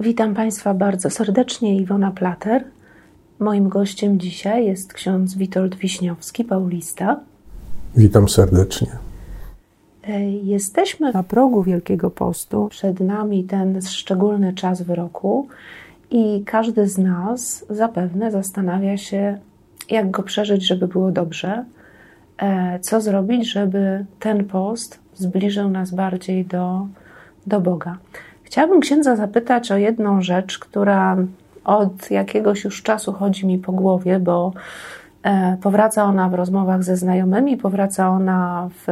Witam Państwa bardzo serdecznie, Iwona Plater. Moim gościem dzisiaj jest ksiądz Witold Wiśniowski, paulista. Witam serdecznie. E, jesteśmy na progu Wielkiego Postu. Przed nami ten szczególny czas w roku i każdy z nas zapewne zastanawia się, jak go przeżyć, żeby było dobrze. E, co zrobić, żeby ten post zbliżył nas bardziej do, do Boga. Chciałabym księdza zapytać o jedną rzecz, która od jakiegoś już czasu chodzi mi po głowie, bo e, powraca ona w rozmowach ze znajomymi, powraca ona w,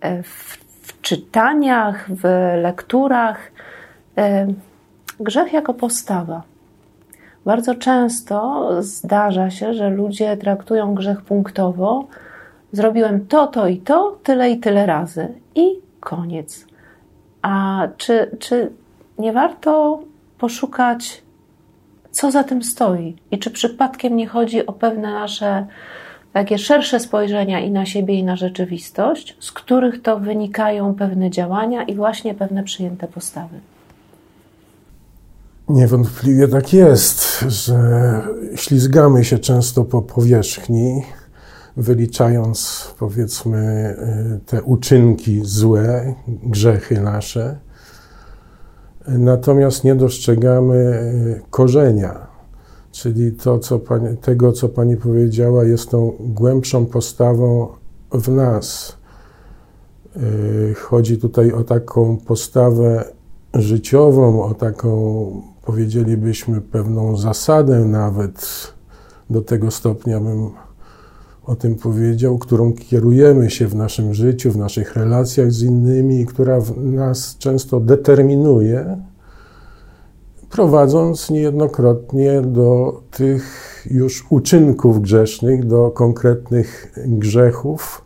e, w, w czytaniach, w lekturach. E, grzech jako postawa. Bardzo często zdarza się, że ludzie traktują grzech punktowo. Zrobiłem to, to i to, tyle i tyle razy. I koniec. A czy, czy nie warto poszukać, co za tym stoi? I czy przypadkiem nie chodzi o pewne nasze takie szersze spojrzenia i na siebie, i na rzeczywistość, z których to wynikają pewne działania i właśnie pewne przyjęte postawy? Niewątpliwie tak jest, że ślizgamy się często po powierzchni, wyliczając powiedzmy te uczynki złe, grzechy nasze, natomiast nie dostrzegamy korzenia, czyli to, co pani, tego, co Pani powiedziała, jest tą głębszą postawą w nas. Chodzi tutaj o taką postawę życiową, o taką powiedzielibyśmy, pewną zasadę nawet, do tego stopnia bym o tym powiedział, którą kierujemy się w naszym życiu, w naszych relacjach z innymi, która nas często determinuje, prowadząc niejednokrotnie do tych już uczynków grzesznych, do konkretnych grzechów,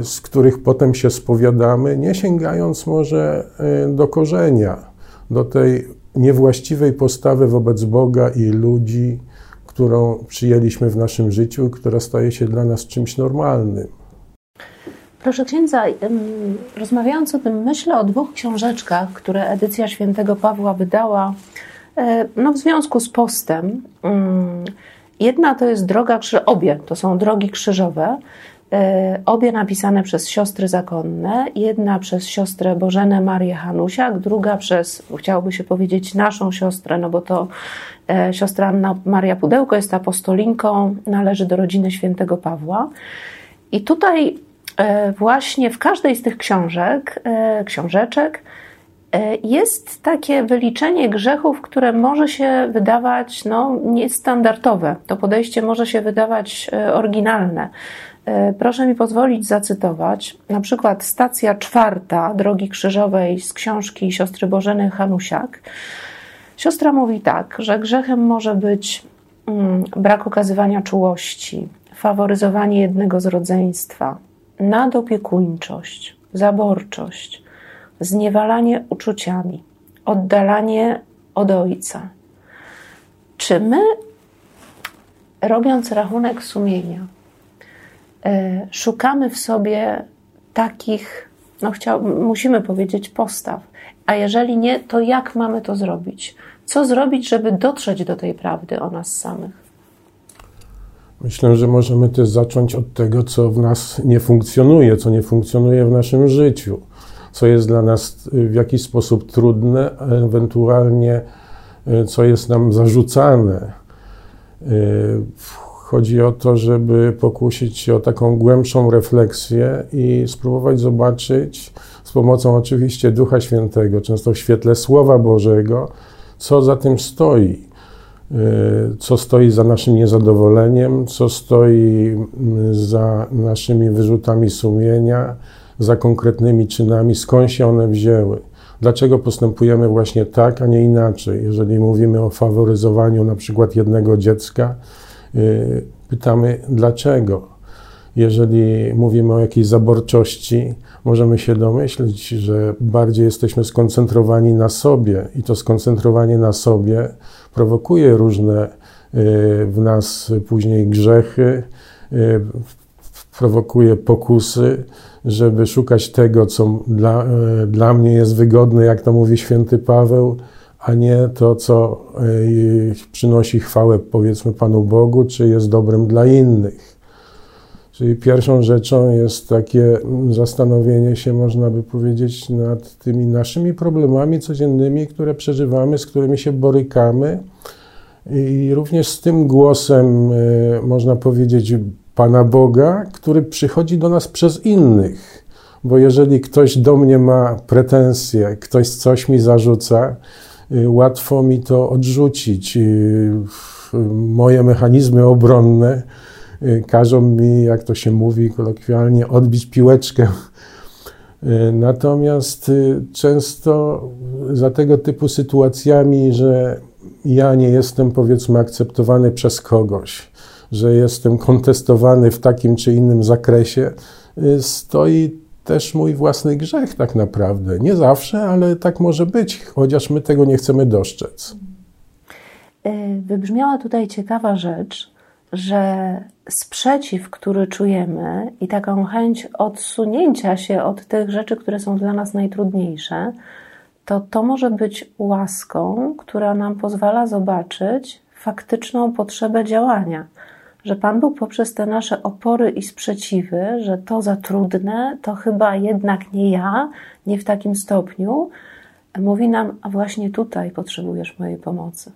y, z których potem się spowiadamy, nie sięgając może y, do korzenia, do tej niewłaściwej postawy wobec Boga i ludzi, którą przyjęliśmy w naszym życiu, która staje się dla nas czymś normalnym. Proszę księdza, rozmawiając o tym, myślę o dwóch książeczkach, które edycja świętego Pawła wydała e, no, w związku z postem. Jedna to jest droga, obie to są drogi krzyżowe. E, obie napisane przez siostry zakonne. Jedna przez siostrę Bożenę Marię Hanusiak, druga przez, chciałoby się powiedzieć, naszą siostrę, no bo to e, siostra Anna Maria Pudełko jest apostolinką, należy do rodziny świętego Pawła. I tutaj e, właśnie w każdej z tych książek, książeczek, jest takie wyliczenie grzechów, które może się wydawać no, niestandardowe. To podejście może się wydawać oryginalne. E, proszę mi pozwolić zacytować na przykład stacja czwarta Drogi Krzyżowej z książki siostry Bożeny Hanusiak. Siostra mówi tak, że grzechem może być mm, brak okazywania czułości, faworyzowanie jednego z rodzeństwa, nadopiekuńczość, zaborczość, zniewalanie uczuciami, oddalanie od ojca. Czy my, robiąc rachunek sumienia, E, szukamy w sobie takich, no chciał, musimy powiedzieć, postaw. A jeżeli nie, to jak mamy to zrobić? Co zrobić, żeby dotrzeć do tej prawdy o nas samych? Myślę, że możemy też zacząć od tego, co w nas nie funkcjonuje, co nie funkcjonuje w naszym życiu, co jest dla nas w jakiś sposób trudne, ewentualnie e, co jest nam zarzucane. E, Chodzi o to, żeby pokusić się o taką głębszą refleksję i spróbować zobaczyć z pomocą oczywiście Ducha Świętego, często w świetle Słowa Bożego, co za tym stoi. Y, co stoi za naszym niezadowoleniem, co stoi y, za naszymi wyrzutami sumienia, za konkretnymi czynami, skąd się one wzięły. Dlaczego postępujemy właśnie tak, a nie inaczej? Jeżeli mówimy o faworyzowaniu na przykład jednego dziecka, Y, pytamy dlaczego. Jeżeli mówimy o jakiejś zaborczości, możemy się domyślić, że bardziej jesteśmy skoncentrowani na sobie i to skoncentrowanie na sobie prowokuje różne y, w nas później grzechy, y, prowokuje pokusy, żeby szukać tego, co dla, e, dla mnie jest wygodne, jak to mówi święty Paweł, a nie to, co e, przynosi chwałę, powiedzmy, Panu Bogu, czy jest dobrem dla innych. Czyli pierwszą rzeczą jest takie zastanowienie się, można by powiedzieć, nad tymi naszymi problemami codziennymi, które przeżywamy, z którymi się borykamy. I również z tym głosem, e, można powiedzieć, Pana Boga, który przychodzi do nas przez innych. Bo jeżeli ktoś do mnie ma pretensje, ktoś coś mi zarzuca, y, łatwo mi to odrzucić. Y, moje mechanizmy obronne y, każą mi, jak to się mówi kolokwialnie, odbić piłeczkę. Natomiast często za tego typu sytuacjami, że ja nie jestem powiedzmy akceptowany przez kogoś, że jestem kontestowany w takim czy innym zakresie, y, stoi też mój własny grzech tak naprawdę. Nie zawsze, ale tak może być, chociaż my tego nie chcemy dostrzec. Y, wybrzmiała tutaj ciekawa rzecz, że sprzeciw, który czujemy i taką chęć odsunięcia się od tych rzeczy, które są dla nas najtrudniejsze, to to może być łaską, która nam pozwala zobaczyć faktyczną potrzebę działania że Pan Bóg poprzez te nasze opory i sprzeciwy, że to za trudne, to chyba jednak nie ja, nie w takim stopniu, mówi nam, a właśnie tutaj potrzebujesz mojej pomocy.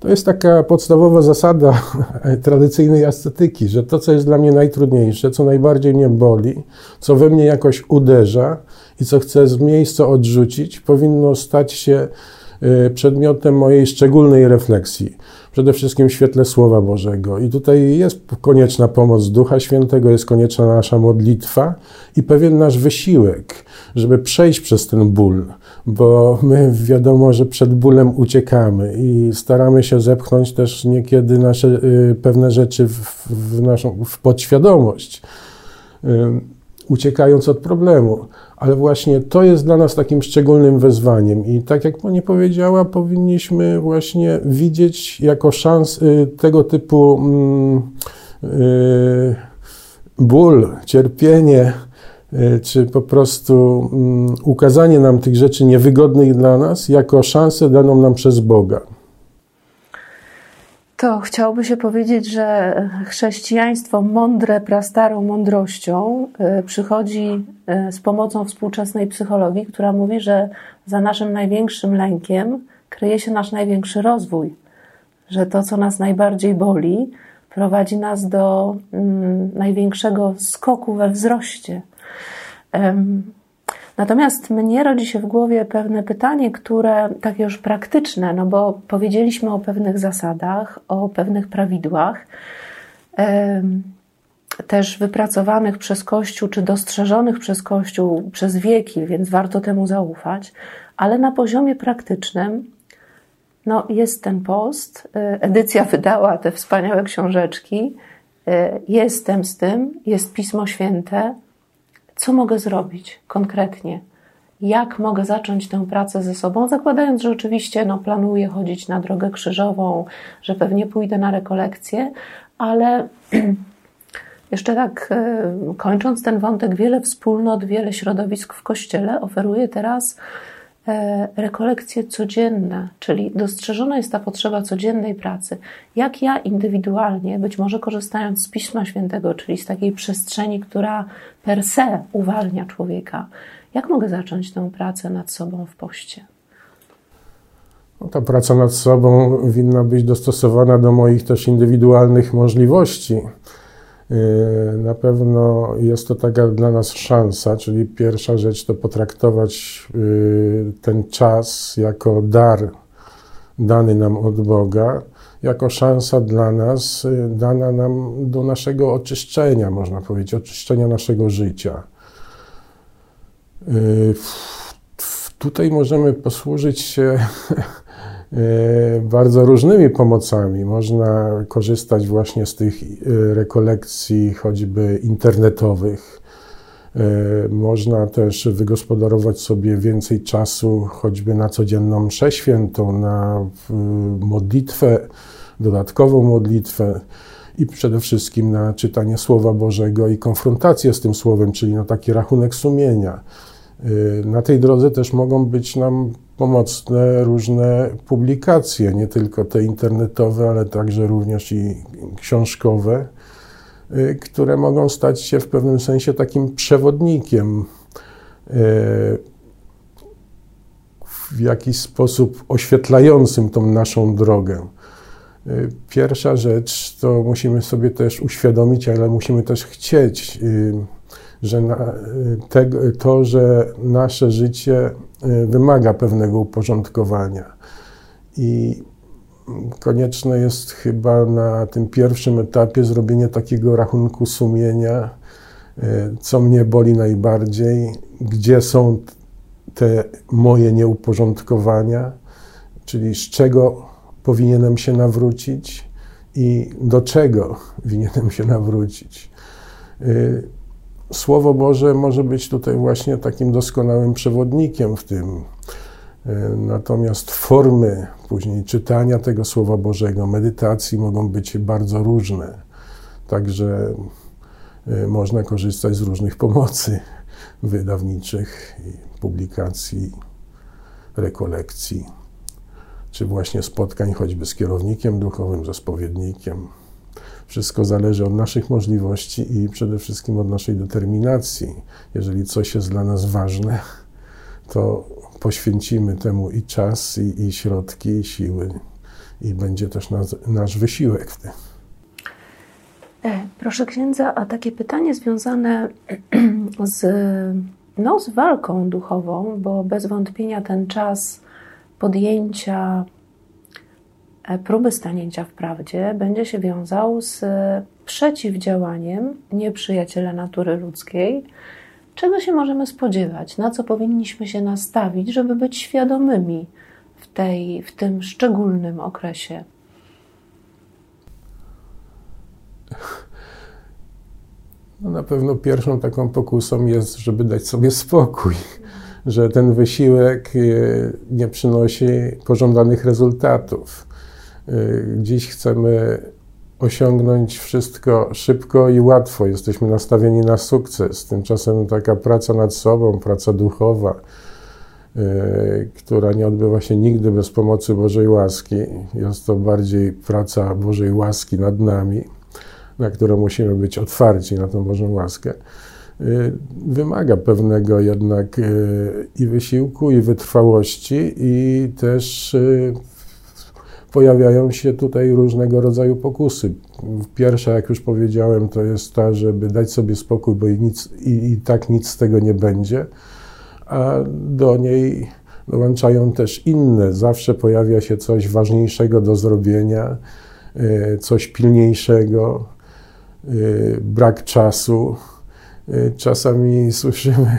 To jest taka podstawowa zasada tradycyjnej ascetyki, że to, co jest dla mnie najtrudniejsze, co najbardziej mnie boli, co we mnie jakoś uderza i co chcę z miejsca odrzucić, powinno stać się przedmiotem mojej szczególnej refleksji przede wszystkim w świetle Słowa Bożego. I tutaj jest konieczna pomoc Ducha Świętego, jest konieczna nasza modlitwa i pewien nasz wysiłek, żeby przejść przez ten ból, bo my wiadomo, że przed bólem uciekamy i staramy się zepchnąć też niekiedy nasze y, pewne rzeczy w, w naszą w podświadomość, y, uciekając od problemu ale właśnie to jest dla nas takim szczególnym wezwaniem. I tak jak Pani powiedziała, powinniśmy właśnie widzieć jako szans y, tego typu mm, y, ból, cierpienie, y, czy po prostu mm, ukazanie nam tych rzeczy niewygodnych dla nas, jako szansę daną nam przez Boga to chciałoby się powiedzieć, że chrześcijaństwo mądre, prastarą mądrością y, przychodzi y, z pomocą współczesnej psychologii, która mówi, że za naszym największym lękiem kryje się nasz największy rozwój. Że to, co nas najbardziej boli, prowadzi nas do mm, największego skoku we wzroście. Natomiast mnie rodzi się w głowie pewne pytanie, które takie już praktyczne, no bo powiedzieliśmy o pewnych zasadach, o pewnych prawidłach, też wypracowanych przez Kościół, czy dostrzeżonych przez Kościół przez wieki, więc warto temu zaufać, ale na poziomie praktycznym no, jest ten post. E, edycja wydała te wspaniałe książeczki. E, jestem z tym, jest Pismo Święte co mogę zrobić konkretnie? Jak mogę zacząć tę pracę ze sobą, zakładając, że oczywiście no, planuję chodzić na drogę krzyżową, że pewnie pójdę na rekolekcję, ale jeszcze tak e, kończąc ten wątek, wiele wspólnot, wiele środowisk w kościele oferuje teraz rekolekcje codzienne, czyli dostrzeżona jest ta potrzeba codziennej pracy. Jak ja indywidualnie, być może korzystając z Pisma Świętego, czyli z takiej przestrzeni, która per se uwalnia człowieka, jak mogę zacząć tę pracę nad sobą w poście? No, ta praca nad sobą winna być dostosowana do moich też indywidualnych możliwości. Yy, na pewno jest to taka dla nas szansa, czyli pierwsza rzecz to potraktować yy, ten czas jako dar dany nam od Boga, jako szansa dla nas, yy, dana nam do naszego oczyszczenia, można powiedzieć, oczyszczenia naszego życia. Tutaj możemy posłużyć się bardzo różnymi pomocami. Można korzystać właśnie z tych e, rekolekcji choćby internetowych. E, można też wygospodarować sobie więcej czasu choćby na codzienną mszę świętą, na modlitwę, dodatkową modlitwę. i przede wszystkim na czytanie Słowa Bożego i konfrontację z tym Słowem, czyli na taki rachunek sumienia. Na tej drodze też mogą być nam pomocne różne publikacje, nie tylko te internetowe, ale także również i książkowe, y, które mogą stać się w pewnym sensie takim przewodnikiem w jakiś sposób oświetlającym tą naszą drogę. Y, pierwsza rzecz to musimy sobie też uświadomić, ale musimy też chcieć, y, że y, to, że nasze życie wymaga pewnego uporządkowania. I konieczne jest chyba na tym pierwszym etapie zrobienie takiego rachunku sumienia, co mnie boli najbardziej, gdzie są te moje nieuporządkowania, czyli z czego powinienem się nawrócić i do czego powinienem się nawrócić. Słowo Boże może być tutaj właśnie takim doskonałym przewodnikiem w tym. Y, natomiast formy później czytania tego Słowa Bożego, medytacji mogą być bardzo różne. Także y, można korzystać z różnych pomocy wydawniczych, publikacji, rekolekcji czy właśnie spotkań choćby z kierownikiem duchowym, ze spowiednikiem. Wszystko zależy od naszych możliwości i przede wszystkim od naszej determinacji. Jeżeli coś jest dla nas ważne, to poświęcimy temu i czas, i, i środki, i siły, i będzie też nas, nasz wysiłek w tym. E, proszę księdza, a takie pytanie związane z, no, z walką duchową, bo bez wątpienia ten czas podjęcia próby stanięcia w prawdzie będzie się wiązał z przeciwdziałaniem nieprzyjaciela natury ludzkiej. Czego się możemy spodziewać? Na co powinniśmy się nastawić, żeby być świadomymi w, tej, w tym szczególnym okresie? No na pewno pierwszą taką pokusą jest, żeby dać sobie spokój że ten wysiłek e, nie przynosi pożądanych rezultatów. E, dziś chcemy osiągnąć wszystko szybko i łatwo. Jesteśmy nastawieni na sukces. Tymczasem taka praca nad sobą, praca duchowa, e, która nie odbywa się nigdy bez pomocy Bożej łaski. Jest to bardziej praca Bożej łaski nad nami, na którą musimy być otwarci na tą Bożą łaskę. Y, wymaga pewnego jednak y, i wysiłku, i wytrwałości, i też y, pojawiają się tutaj różnego rodzaju pokusy. Pierwsza, jak już powiedziałem, to jest ta, żeby dać sobie spokój, bo i, nic, i, i tak nic z tego nie będzie, a do niej dołączają też inne. Zawsze pojawia się coś ważniejszego do zrobienia, coś pilniejszego, brak czasu Y, czasami słyszymy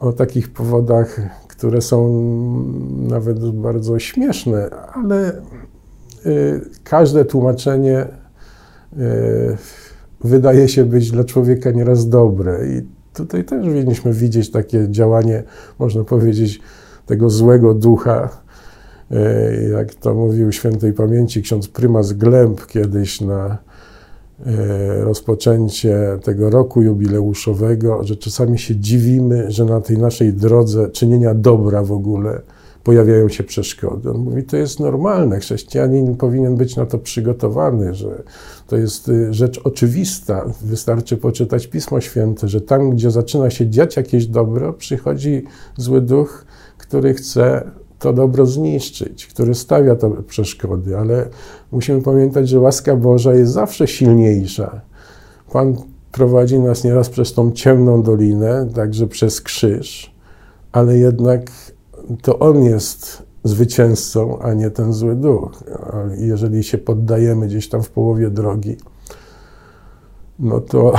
o takich powodach, które są nawet bardzo śmieszne, ale każde tłumaczenie y, wydaje się być dla człowieka nieraz dobre. I tutaj też powinniśmy widzieć takie działanie, można powiedzieć, tego złego ducha, jak to mówił świętej pamięci ksiądz prymas Glęb kiedyś na rozpoczęcie tego roku jubileuszowego, że czasami się dziwimy, że na tej naszej drodze czynienia dobra w ogóle pojawiają się przeszkody. On mówi, to jest normalne, chrześcijanin powinien być na to przygotowany, że to jest y, rzecz oczywista. Wystarczy poczytać Pismo Święte, że tam, gdzie zaczyna się dziać jakieś dobro, przychodzi zły duch, który chce to dobro zniszczyć, który stawia to przeszkody, ale musimy pamiętać, że łaska Boża jest zawsze silniejsza. Pan prowadzi nas nieraz przez tą ciemną dolinę, także przez krzyż, ale jednak to On jest zwycięzcą, a nie ten zły duch. Jeżeli się poddajemy gdzieś tam w połowie drogi, no to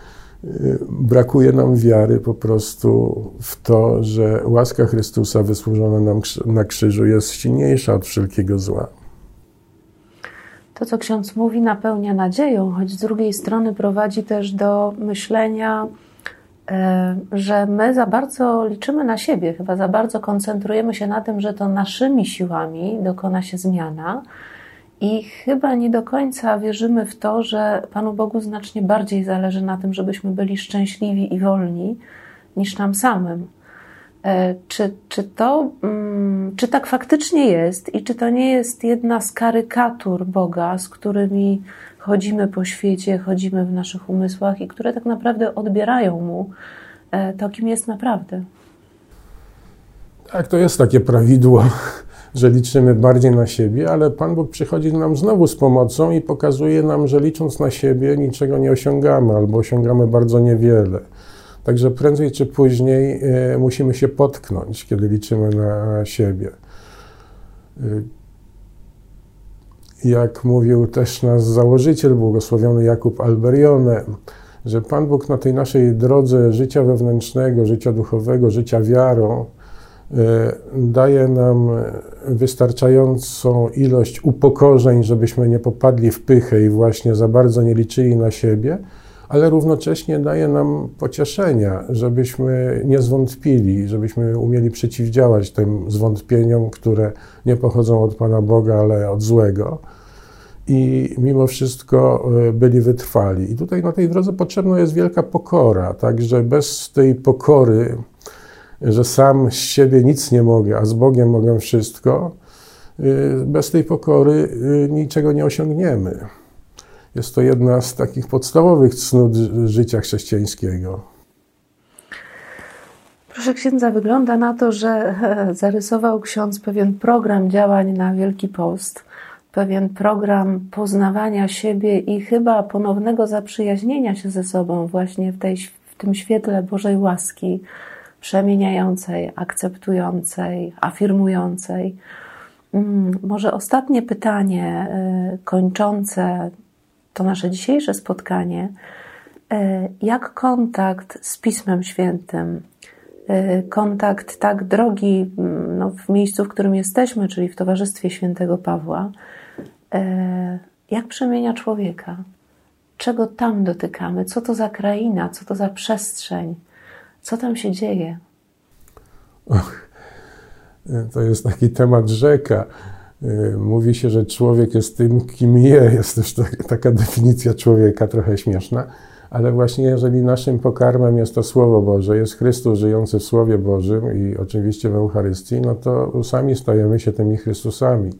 brakuje nam wiary po prostu w to, że łaska Chrystusa wysłużona nam na krzyżu jest silniejsza od wszelkiego zła. To, co ksiądz mówi, napełnia nadzieją, choć z drugiej strony prowadzi też do myślenia, że my za bardzo liczymy na siebie, chyba za bardzo koncentrujemy się na tym, że to naszymi siłami dokona się zmiana I chyba nie do końca wierzymy w to, że Panu Bogu znacznie bardziej zależy na tym, żebyśmy byli szczęśliwi i wolni, niż nam samym. E, czy, czy to, mm, czy tak faktycznie jest i czy to nie jest jedna z karykatur Boga, z którymi chodzimy po świecie, chodzimy w naszych umysłach i które tak naprawdę odbierają mu e, to, kim jest naprawdę? Tak, to jest takie prawidło, że liczymy bardziej na siebie, ale Pan Bóg przychodzi nam znowu z pomocą i pokazuje nam, że licząc na siebie niczego nie osiągamy albo osiągamy bardzo niewiele. Także prędzej czy później e, musimy się potknąć, kiedy liczymy na siebie. Jak mówił też nasz założyciel, błogosławiony Jakub Alberione, że Pan Bóg na tej naszej drodze życia wewnętrznego, życia duchowego, życia wiarą, e, daje nam wystarczającą ilość upokorzeń, żebyśmy nie popadli w pychę i właśnie za bardzo nie liczyli na siebie, ale równocześnie daje nam pocieszenia, żebyśmy nie zwątpili, żebyśmy umieli przeciwdziałać tym zwątpieniom, które nie pochodzą od Pana Boga, ale od złego. I mimo wszystko e, byli wytrwali. I tutaj na tej drodze potrzebna jest wielka pokora, także bez tej pokory, że sam z siebie nic nie mogę, a z Bogiem mogę wszystko, e, bez tej pokory e, niczego nie osiągniemy. Jest to jedna z takich podstawowych cnót życia chrześcijańskiego. Proszę księdza, wygląda na to, że zarysował ksiądz pewien program działań na Wielki Post, pewien program poznawania siebie i chyba ponownego zaprzyjaźnienia się ze sobą właśnie w, tej, w tym świetle Bożej łaski, przemieniającej, akceptującej, afirmującej. Mm, może ostatnie pytanie y, kończące to nasze dzisiejsze spotkanie, e, jak kontakt z Pismem Świętym, e, kontakt tak drogi mm, no, w miejscu, w którym jesteśmy, czyli w Towarzystwie Świętego Pawła, jak przemienia człowieka? Czego tam dotykamy? Co to za kraina? Co to za przestrzeń? Co tam się dzieje? Och, to jest taki temat rzeka. Y, mówi się, że człowiek jest tym, kim je. Jest też taka definicja człowieka, trochę śmieszna. Ale właśnie jeżeli naszym pokarmem jest to Słowo Boże, jest Chrystus żyjący w Słowie Bożym i oczywiście w Eucharystii, no to sami stajemy się tymi Chrystusami.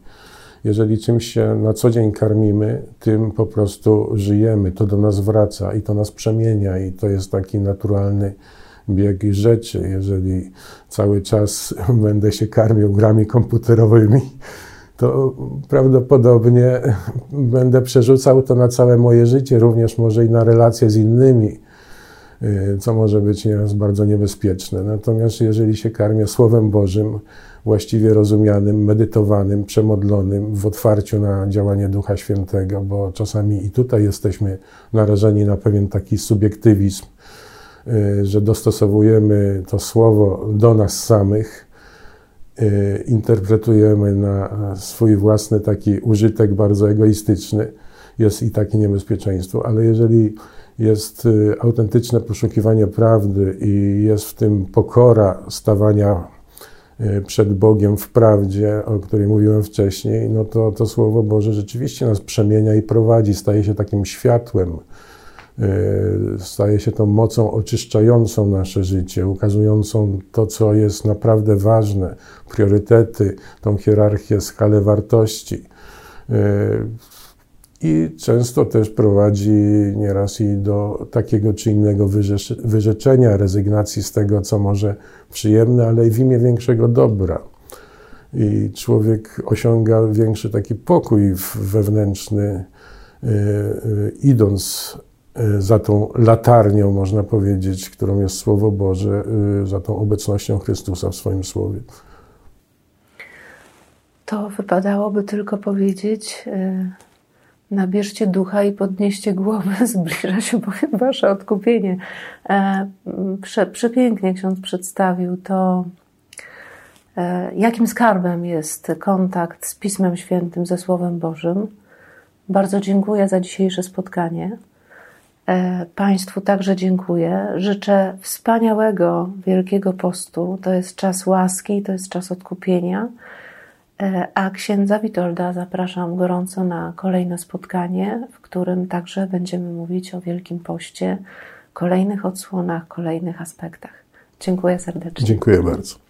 Jeżeli czymś się na co dzień karmimy, tym po prostu żyjemy. To do nas wraca i to nas przemienia i to jest taki naturalny bieg rzeczy. Jeżeli cały czas będę się karmił grami komputerowymi, to prawdopodobnie będę przerzucał to na całe moje życie, również może i na relacje z innymi, y, co może być bardzo niebezpieczne. Natomiast jeżeli się karmię Słowem Bożym, właściwie rozumianym, medytowanym, przemodlonym, w otwarciu na działanie Ducha Świętego, bo czasami i tutaj jesteśmy narażeni na pewien taki subiektywizm, y, że dostosowujemy to Słowo do nas samych, Y, interpretujemy na swój własny taki użytek bardzo egoistyczny, jest i takie niebezpieczeństwo, ale jeżeli jest y, autentyczne poszukiwanie prawdy i jest w tym pokora stawania przed Bogiem w prawdzie, o której mówiłem wcześniej, no to to Słowo Boże rzeczywiście nas przemienia i prowadzi, staje się takim światłem, E, staje się tą mocą oczyszczającą nasze życie, ukazującą to, co jest naprawdę ważne, priorytety, tą hierarchię, skalę wartości. I często też prowadzi nieraz i do takiego czy innego wyrzeczenia, rezygnacji z tego, co może przyjemne, ale i w imię większego dobra. I człowiek osiąga większy taki pokój wewnętrzny, e, idąc Y, za tą latarnią, można powiedzieć, którą jest Słowo Boże, y, za tą obecnością Chrystusa w swoim Słowie. To wypadałoby tylko powiedzieć, y, nabierzcie ducha i podnieście głowę, zbliża się bowiem wasze odkupienie. E, prze, przepięknie ksiądz przedstawił to, e, jakim skarbem jest kontakt z Pismem Świętym, ze Słowem Bożym. Bardzo dziękuję za dzisiejsze spotkanie. E, państwu także dziękuję. Życzę wspaniałego Wielkiego Postu. To jest czas łaski, to jest czas odkupienia. A księdza Witolda zapraszam gorąco na kolejne spotkanie, w którym także będziemy mówić o Wielkim Poście, kolejnych odsłonach, kolejnych aspektach. Dziękuję serdecznie. Dziękuję bardzo.